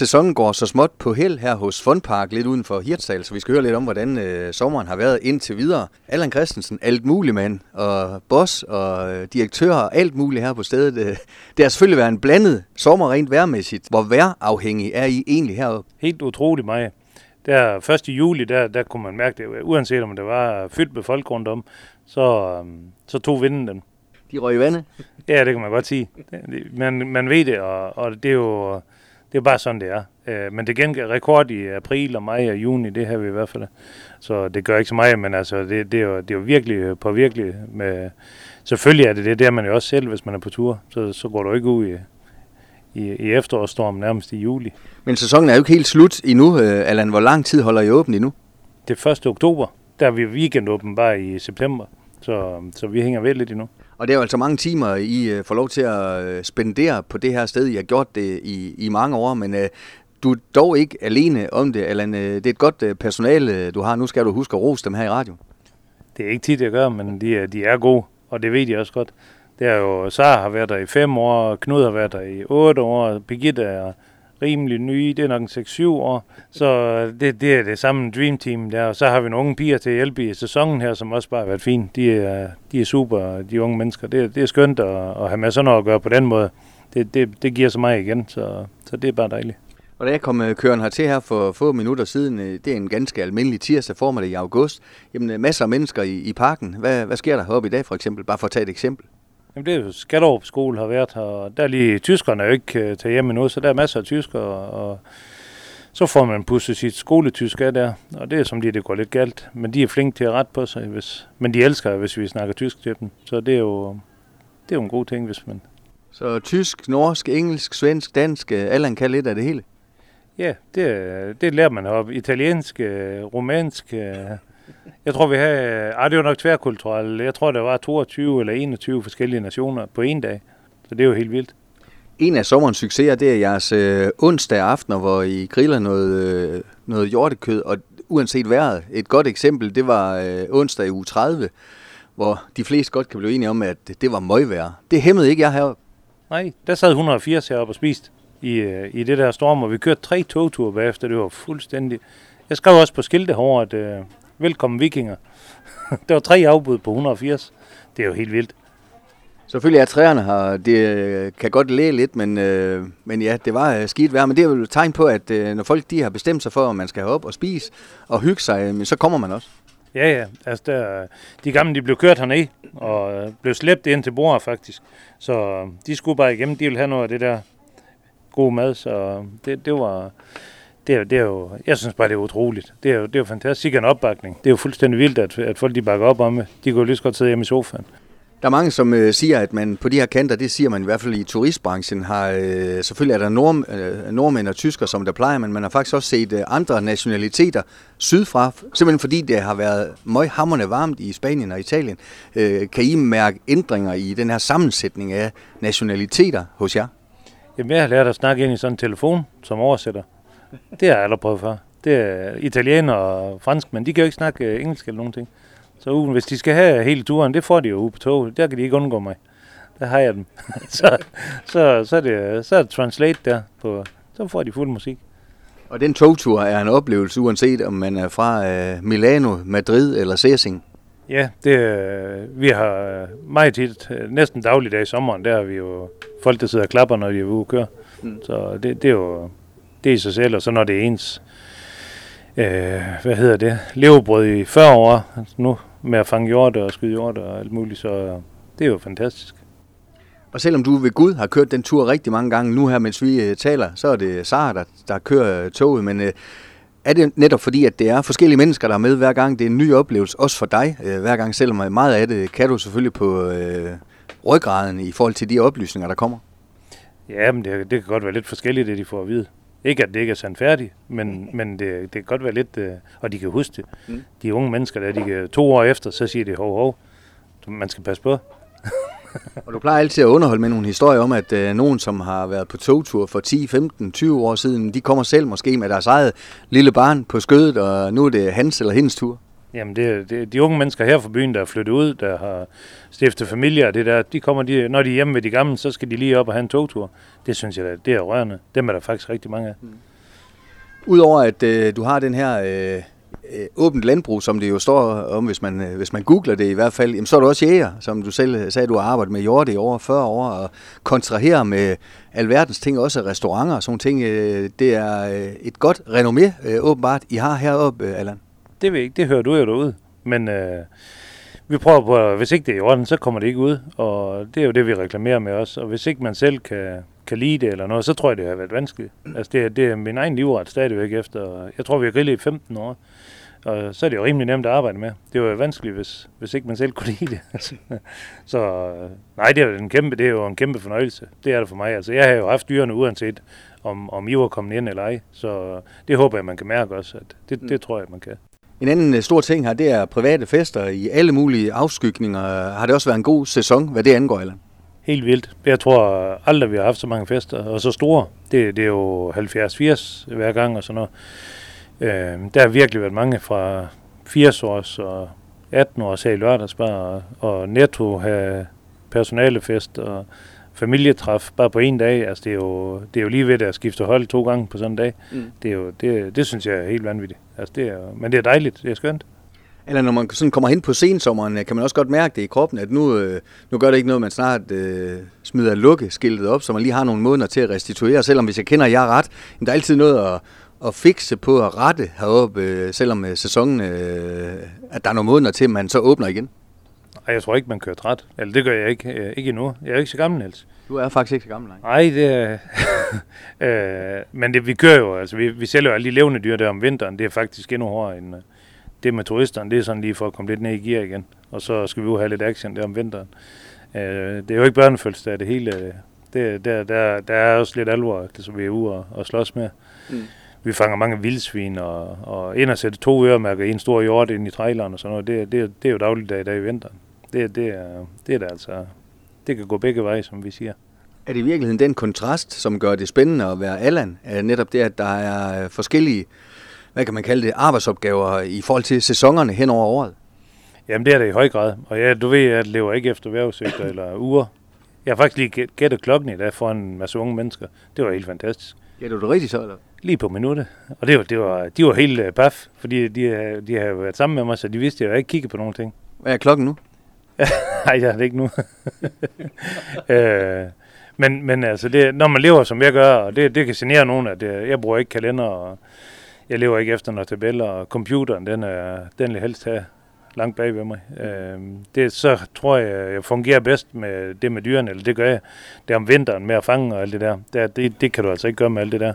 Sæsonen går så småt på held her hos Fondpark, lidt uden for Hirtshals, så vi skal høre lidt om, hvordan øh, sommeren har været indtil videre. Allan Christensen, alt muligt mand, og boss og øh, direktør og alt muligt her på stedet. Øh, det har selvfølgelig været en blandet sommer rent værmæssigt. Hvor værafhængig er I egentlig heroppe? Helt utroligt meget. Der 1. juli, der, der kunne man mærke det, uanset om det var fyldt med folk rundt om, så, øhm, så tog vinden den. De røg i vandet? Ja, det kan man godt sige. Man, man ved det, og, og det er jo det er bare sådan, det er. Øh, men det gengæld rekord i april og maj og juni, det har vi i hvert fald. Så det gør ikke så meget, men altså, det, det, er, jo, det er jo virkelig på virkelig. Med, selvfølgelig er det det, der man jo også selv, hvis man er på tur. Så, så går du ikke ud i, i, i efterårsstorm nærmest i juli. Men sæsonen er jo ikke helt slut endnu. Øh, Allan, hvor lang tid holder I åben endnu? Det er 1. oktober. Der er vi weekendåben bare i september. Så, så vi hænger ved lidt endnu. Og det er jo altså mange timer, I øh, får lov til at øh, spendere på det her sted. I har gjort det i, i mange år, men øh, du er dog ikke alene om det, Allan. Øh, det er et godt personale, du har. Nu skal du huske at rose dem her i radio. Det er ikke tit, jeg gør, men de er, de er gode, og det ved de også godt. Det er jo, Sara har været der i fem år, Knud har været der i otte år, Birgitte er rimelig nye, det er nok en 6-7 år, så øh, det, det er det samme Dream Team der, og så har vi nogle unge piger til at hjælpe i sæsonen her, som også bare har været fint. De er, de er super, de unge mennesker. Det, det er skønt at, at have med sådan noget at gøre på den måde. Det, det, det giver så meget igen, så, så det er bare dejligt. Og da jeg kom øh, køren her hertil her for få minutter siden, øh, det er en ganske almindelig tirsdag formiddag i august, jamen masser af mennesker i, i parken. Hvad, hvad sker der heroppe i dag for eksempel? Bare for at tage et eksempel. Jamen det er jo Skallerup skole har været her, og der er lige tyskerne er jo ikke uh, taget hjem endnu, så der er masser af tyskere, og så får man pusset sit skoletysk af der, og det er som lige, det går lidt galt. Men de er flinke til at rette på sig, hvis, men de elsker, hvis vi snakker tysk til dem. Så det er jo, det er jo en god ting, hvis man... Så tysk, norsk, engelsk, svensk, dansk, øh, Allan kan lidt af det hele? Ja, det, det lærer man op. Italiensk, øh, romansk, jeg tror, vi har... Ah, det var nok tværkulturelt. Jeg tror, der var 22 eller 21 forskellige nationer på en dag. Så det er jo helt vildt. En af sommerens succeser, det er jeres øh, onsdag aftener, hvor I griller noget, øh, noget hjortekød, og uanset vejret. Et godt eksempel, det var øh, onsdag i uge 30, hvor de fleste godt kan blive enige om, at det var møgvejr. Det hæmmede ikke jeg heroppe. Nej, der sad 180 heroppe og spiste i, øh, i det der storm, og vi kørte tre togture bagefter. Det var fuldstændig... Jeg skrev også på skilte herovre, at øh, velkommen vikinger. der var tre afbud på 180. Det er jo helt vildt. Selvfølgelig er træerne her, det øh, kan godt læge lidt, men, øh, men ja, det var øh, skidt vejr. Men det er jo et tegn på, at øh, når folk de har bestemt sig for, at man skal op og spise og hygge sig, øh, så kommer man også. Ja, ja. Altså, der, de gamle de blev kørt herned og øh, blev slæbt ind til bordet faktisk. Så de skulle bare igennem. De ville have noget af det der gode mad, så det, det var det er, det er jo, jeg synes bare, det er utroligt. Det er jo, det er jo fantastisk en opbakning. Det er jo fuldstændig vildt, at, at folk de bakker op om det. De kan jo lige så godt sidde hjemme i sofaen. Der er mange, som øh, siger, at man på de her kanter, det siger man i hvert fald i turistbranchen, har øh, selvfølgelig er der nord, øh, nordmænd og tysker, som der plejer, men man har faktisk også set øh, andre nationaliteter sydfra, simpelthen fordi det har været møghamrende varmt i Spanien og Italien. Øh, kan I mærke ændringer i den her sammensætning af nationaliteter hos jer? Jamen, jeg har lært at snakke ind i sådan en telefon, som oversætter. Det har jeg aldrig prøvet før. Det er italiener og fransk, men de kan jo ikke snakke øh, engelsk eller nogen ting. Så hvis de skal have hele turen, det får de jo ude på toget. Der kan de ikke undgå mig. Der har jeg dem. så, så, så, er det, så er det translate der. På, så får de fuld musik. Og den togtur er en oplevelse, uanset om man er fra uh, Milano, Madrid eller Sæsing? Ja, det, vi har meget tit, næsten dagligdag i sommeren, der har vi jo folk, der sidder og klapper, når de er ude og køre. Mm. Så det, det er jo det i sig selv, og så når det er ens, øh, hvad hedder det, levebrød i 40 år, altså nu med at fange hjorte og skyde hjorte og alt muligt, så det er jo fantastisk. Og selvom du ved Gud har kørt den tur rigtig mange gange, nu her mens vi øh, taler, så er det Sara, der, der kører toget, men øh, er det netop fordi, at det er forskellige mennesker, der er med hver gang, det er en ny oplevelse, også for dig øh, hver gang, selvom meget af det kan du selvfølgelig på øh, ryggraden i forhold til de oplysninger, der kommer? Ja, men det, det kan godt være lidt forskelligt, det de får at vide. Ikke at det ikke er sandfærdigt, men, mm. men det, det kan godt være lidt, øh, og de kan huske det. Mm. De unge mennesker, der de kan, to år efter, så siger de hov, hov, man skal passe på. og du plejer altid at underholde med nogle historier om, at øh, nogen, som har været på togtur for 10, 15, 20 år siden, de kommer selv måske med deres eget lille barn på skødet, og nu er det hans eller hendes tur. Jamen, det, det, de unge mennesker her fra byen, der er flyttet ud, der har stiftet familie og det der, de kommer, de, når de er hjemme ved de gamle, så skal de lige op og have en togtur. Det synes jeg, det er rørende. Dem er der faktisk rigtig mange af. Mm. Udover at øh, du har den her øh, øh, åbent landbrug, som det jo står om, hvis man, øh, hvis man googler det i hvert fald, jamen, så er du også jæger, som du selv sagde, du har arbejdet med jord i over 40 år, og kontraherer med alverdens ting, også restauranter og sådan ting. Øh, det er øh, et godt renommé, øh, åbenbart, I har heroppe, øh, Allan. Det ved jeg ikke, det hører du jo derude. Men øh, vi prøver på, at hvis ikke det er i orden, så kommer det ikke ud. Og det er jo det, vi reklamerer med også. Og hvis ikke man selv kan, kan lide det eller noget, så tror jeg, det har været vanskeligt. Altså det, det er min egen livret stadigvæk efter. Jeg tror, vi har grillet i 15 år. Og så er det jo rimelig nemt at arbejde med. Det var jo vanskeligt, hvis, hvis ikke man selv kunne lide det. så nej, det er, en kæmpe, det er jo en kæmpe fornøjelse. Det er det for mig. Altså, jeg har jo haft dyrene uanset, om, om I var kommet ind eller ej. Så det håber jeg, man kan mærke også. At det, det tror jeg, man kan. En anden øh, stor ting her, det er private fester i alle mulige afskygninger. Har det også været en god sæson, hvad det angår, eller? Helt vildt. Jeg tror aldrig, vi har haft så mange fester, og så store. Det, det er jo 70-80 hver gang og sådan noget. Øh, der har virkelig været mange fra 80 års og 18 års her i lørdagsbar, og, og netto have personalefest og familietræf bare på en dag. Altså det er jo, det er jo lige ved at skifte hold to gange på sådan en dag. Mm. Det, er jo, det, det synes jeg er helt vanvittigt. Altså det er, men det er dejligt, det er skønt. Eller når man sådan kommer hen på sensommeren, kan man også godt mærke det i kroppen, at nu, øh, nu gør det ikke noget, man snart øh, smider lukkeskiltet op, så man lige har nogle måneder til at restituere. Selvom hvis jeg kender jer ret, der er altid noget at, at fikse på at rette heroppe, øh, selvom øh, sæsonen, øh, at der er nogle måneder til, at man så åbner igen. Nej, jeg tror ikke, man kører træt. Eller det gør jeg ikke, øh, ikke endnu. Jeg er ikke så gammel, Niels. Du er faktisk ikke så gammel, nej. Nej, det er... øh, men det, vi kører jo, altså vi, vi sælger jo alle de levende dyr der om vinteren. Det er faktisk endnu hårdere end øh, det med turisterne. Det er sådan lige for at komme lidt ned i gear igen. Og så skal vi jo have lidt action der om vinteren. Øh, det er jo ikke børnefødselsdag, det hele. Det, der, der, der er også lidt alvor, det som vi er ude og, og slås med. Mm. Vi fanger mange vildsvin, og, og ind og sætte to øremærker i en stor hjort ind i traileren og sådan noget. Det, det, det er jo dagligdag i dag i vinteren. Det, det, er, det er da altså det kan gå begge veje, som vi siger. Er det i virkeligheden den kontrast, som gør det spændende at være Allan? Er netop det, at der er forskellige, hvad kan man kalde det, arbejdsopgaver i forhold til sæsonerne hen over året? Jamen det er det i høj grad. Og ja, du ved, at jeg lever ikke efter vejrudsigter eller uger. Jeg har faktisk lige gættet klokken i dag for en masse unge mennesker. Det var helt fantastisk. Ja, det var det rigtigt så, eller? Lige på minuttet. Og det var, det var, de var helt uh, fordi de, de har været sammen med mig, så de vidste, at jeg ikke kiggede på nogen ting. Hvad er klokken nu? Nej, jeg har det ikke nu. øh, men, men altså, det, når man lever som jeg gør, og det, det kan genere nogen, at det, jeg bruger ikke kalender, og jeg lever ikke efter noget tabeller, og computeren, den, er, den vil helst have langt bag ved mig. Øh, det, så tror jeg, jeg fungerer bedst med det med dyrene, eller det gør jeg. Det er om vinteren med at fange og alt det der. Det, det, det kan du altså ikke gøre med alt det der.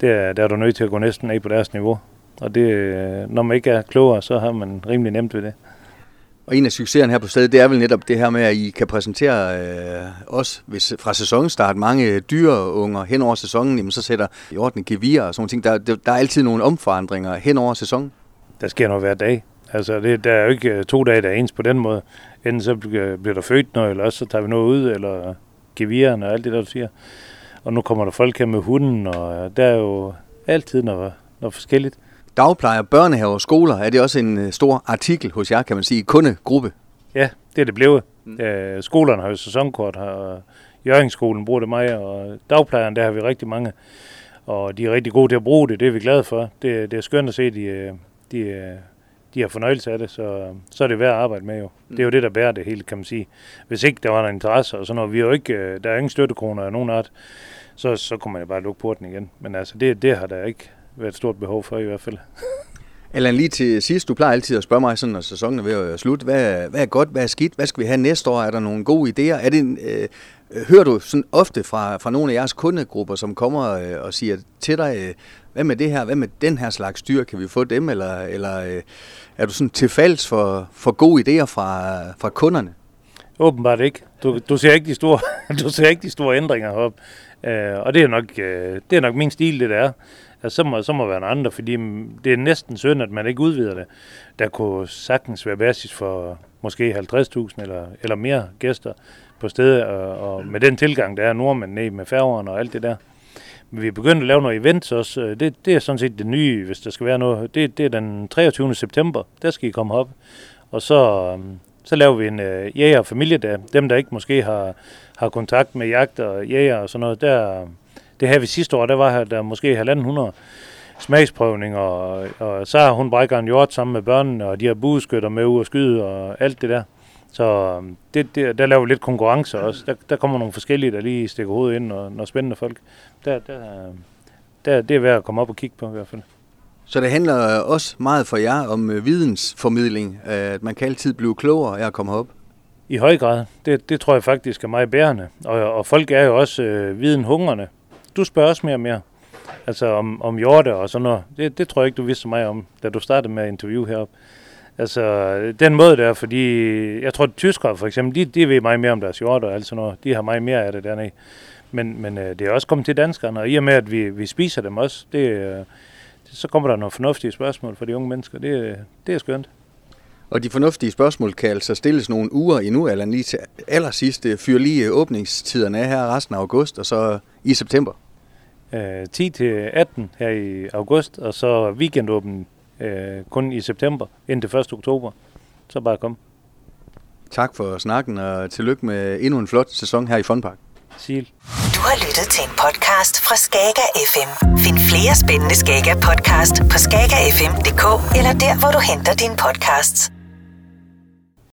Det er, der er du nødt til at gå næsten af på deres niveau. Og det, øh, når man ikke er klogere, så har man rimelig nemt ved det. Og en af succeserne her på stedet, det er vel netop det her med, at I kan præsentere øh, os hvis, fra sæsonstart mange dyreunger hen over sæsonen, jamen så sætter i orden gevir og sådan ting. Der, der er altid nogle omforandringer hen over sæsonen. Der sker noget hver dag. Altså, det, der er jo ikke øh, to dage, der er ens på den måde. Enten så øh, bliver, der født noget, eller også så tager vi noget ud, eller geviren og alt det, der du siger. Og nu kommer der folk her med hunden, og øh, der er jo altid noget, noget forskelligt dagplejer, børnehaver og skoler, er det også en øh, stor artikel hos jer, kan man sige, kundegruppe? Ja, det er det blevet. Mm. Øh, skolerne har jo sæsonkort, og Jørgenskolen bruger det mig, og dagplejeren, der har vi rigtig mange. Og de er rigtig gode til at bruge det, det er vi glade for. Det, det er skønt at se, de, øh, de, de har fornøjelse af det, så, så er det værd at arbejde med jo. Mm. Det er jo det, der bærer det hele, kan man sige. Hvis ikke der var en interesse og sådan noget, vi er jo ikke, der er ingen støttekroner af nogen art, så, så kunne man jo bare lukke porten igen. Men altså, det, det har der ikke været et stort behov for i hvert fald. Eller lige til sidst, du plejer altid at spørge mig, sådan, når sæsonen er ved at slutte, hvad, hvad er godt, hvad er skidt, hvad skal vi have næste år, er der nogle gode idéer? Er det, øh, hører du sådan ofte fra, fra nogle af jeres kundegrupper, som kommer øh, og siger til dig, øh, hvad med det her, hvad med den her slags dyr, kan vi få dem, eller, eller øh, er du sådan tilfælds for, for gode idéer fra, fra kunderne? Åbenbart ikke. Du, du, ser ikke de store, du ser ikke de store ændringer heroppe. Øh, og det er, nok, øh, det er nok min stil, det der Altså, så, må, så må være en andre, fordi mm, det er næsten synd, at man ikke udvider det. Der kunne sagtens være basis for måske 50.000 eller, eller mere gæster på stedet, og, og med den tilgang, der er nordmænd med færgerne og alt det der. Men vi er begyndt at lave noget events også. Øh, det, det er sådan set det nye, hvis der skal være noget. Det, det er den 23. september. Der skal I komme op. Og så, mm, så laver vi en øh, jæger- og familiedag. Dem, der ikke måske har, har kontakt med jagt og jæger og sådan noget, der, det her vi sidste år, der var der måske 1.500 smagsprøvning, og, og så har hun brækker en hjort sammen med børnene, og de har bueskytter med ud og skyde og alt det der. Så øhm, det, det, der laver vi lidt konkurrence også. Der, der kommer nogle forskellige, der lige stikker hovedet ind, og når spændende folk. Der, der, der, det er værd at komme op og kigge på i hvert fald. Så det handler også meget for jer om øh, vidensformidling, at man kan altid blive klogere af at komme op? I høj grad. Det, det tror jeg faktisk er meget bærende. Og, og folk er jo også øh, videnhungrende. Du spørger også mere og mere. Altså om, om hjorte og sådan noget. Det, det tror jeg ikke, du vidste så meget om, da du startede med at interviewe heroppe. Altså, den måde der, fordi jeg tror, at tyskere for eksempel, de, de ved meget mere om deres hjorte og alt sådan noget. De har meget mere af det dernede. Men, men øh, det er også kommet til danskerne, og i og med, at vi, vi spiser dem også, det, øh, så kommer der nogle fornuftige spørgsmål for de unge mennesker. Det, øh, det er skønt. Og de fornuftige spørgsmål kan altså stilles nogle uger endnu, eller lige til allersidst. Fyr lige åbningstiderne af her resten af august, og så i september. Øh, 10 til 18 her i august, og så weekendåben øh, kun i september, indtil 1. oktober. Så bare kom. Tak for snakken, og tillykke med endnu en flot sæson her i Fondpark. Sil. Du har lyttet til en podcast fra Skager FM. Find flere spændende Skager podcast på skagerfm.dk eller der, hvor du henter dine podcasts.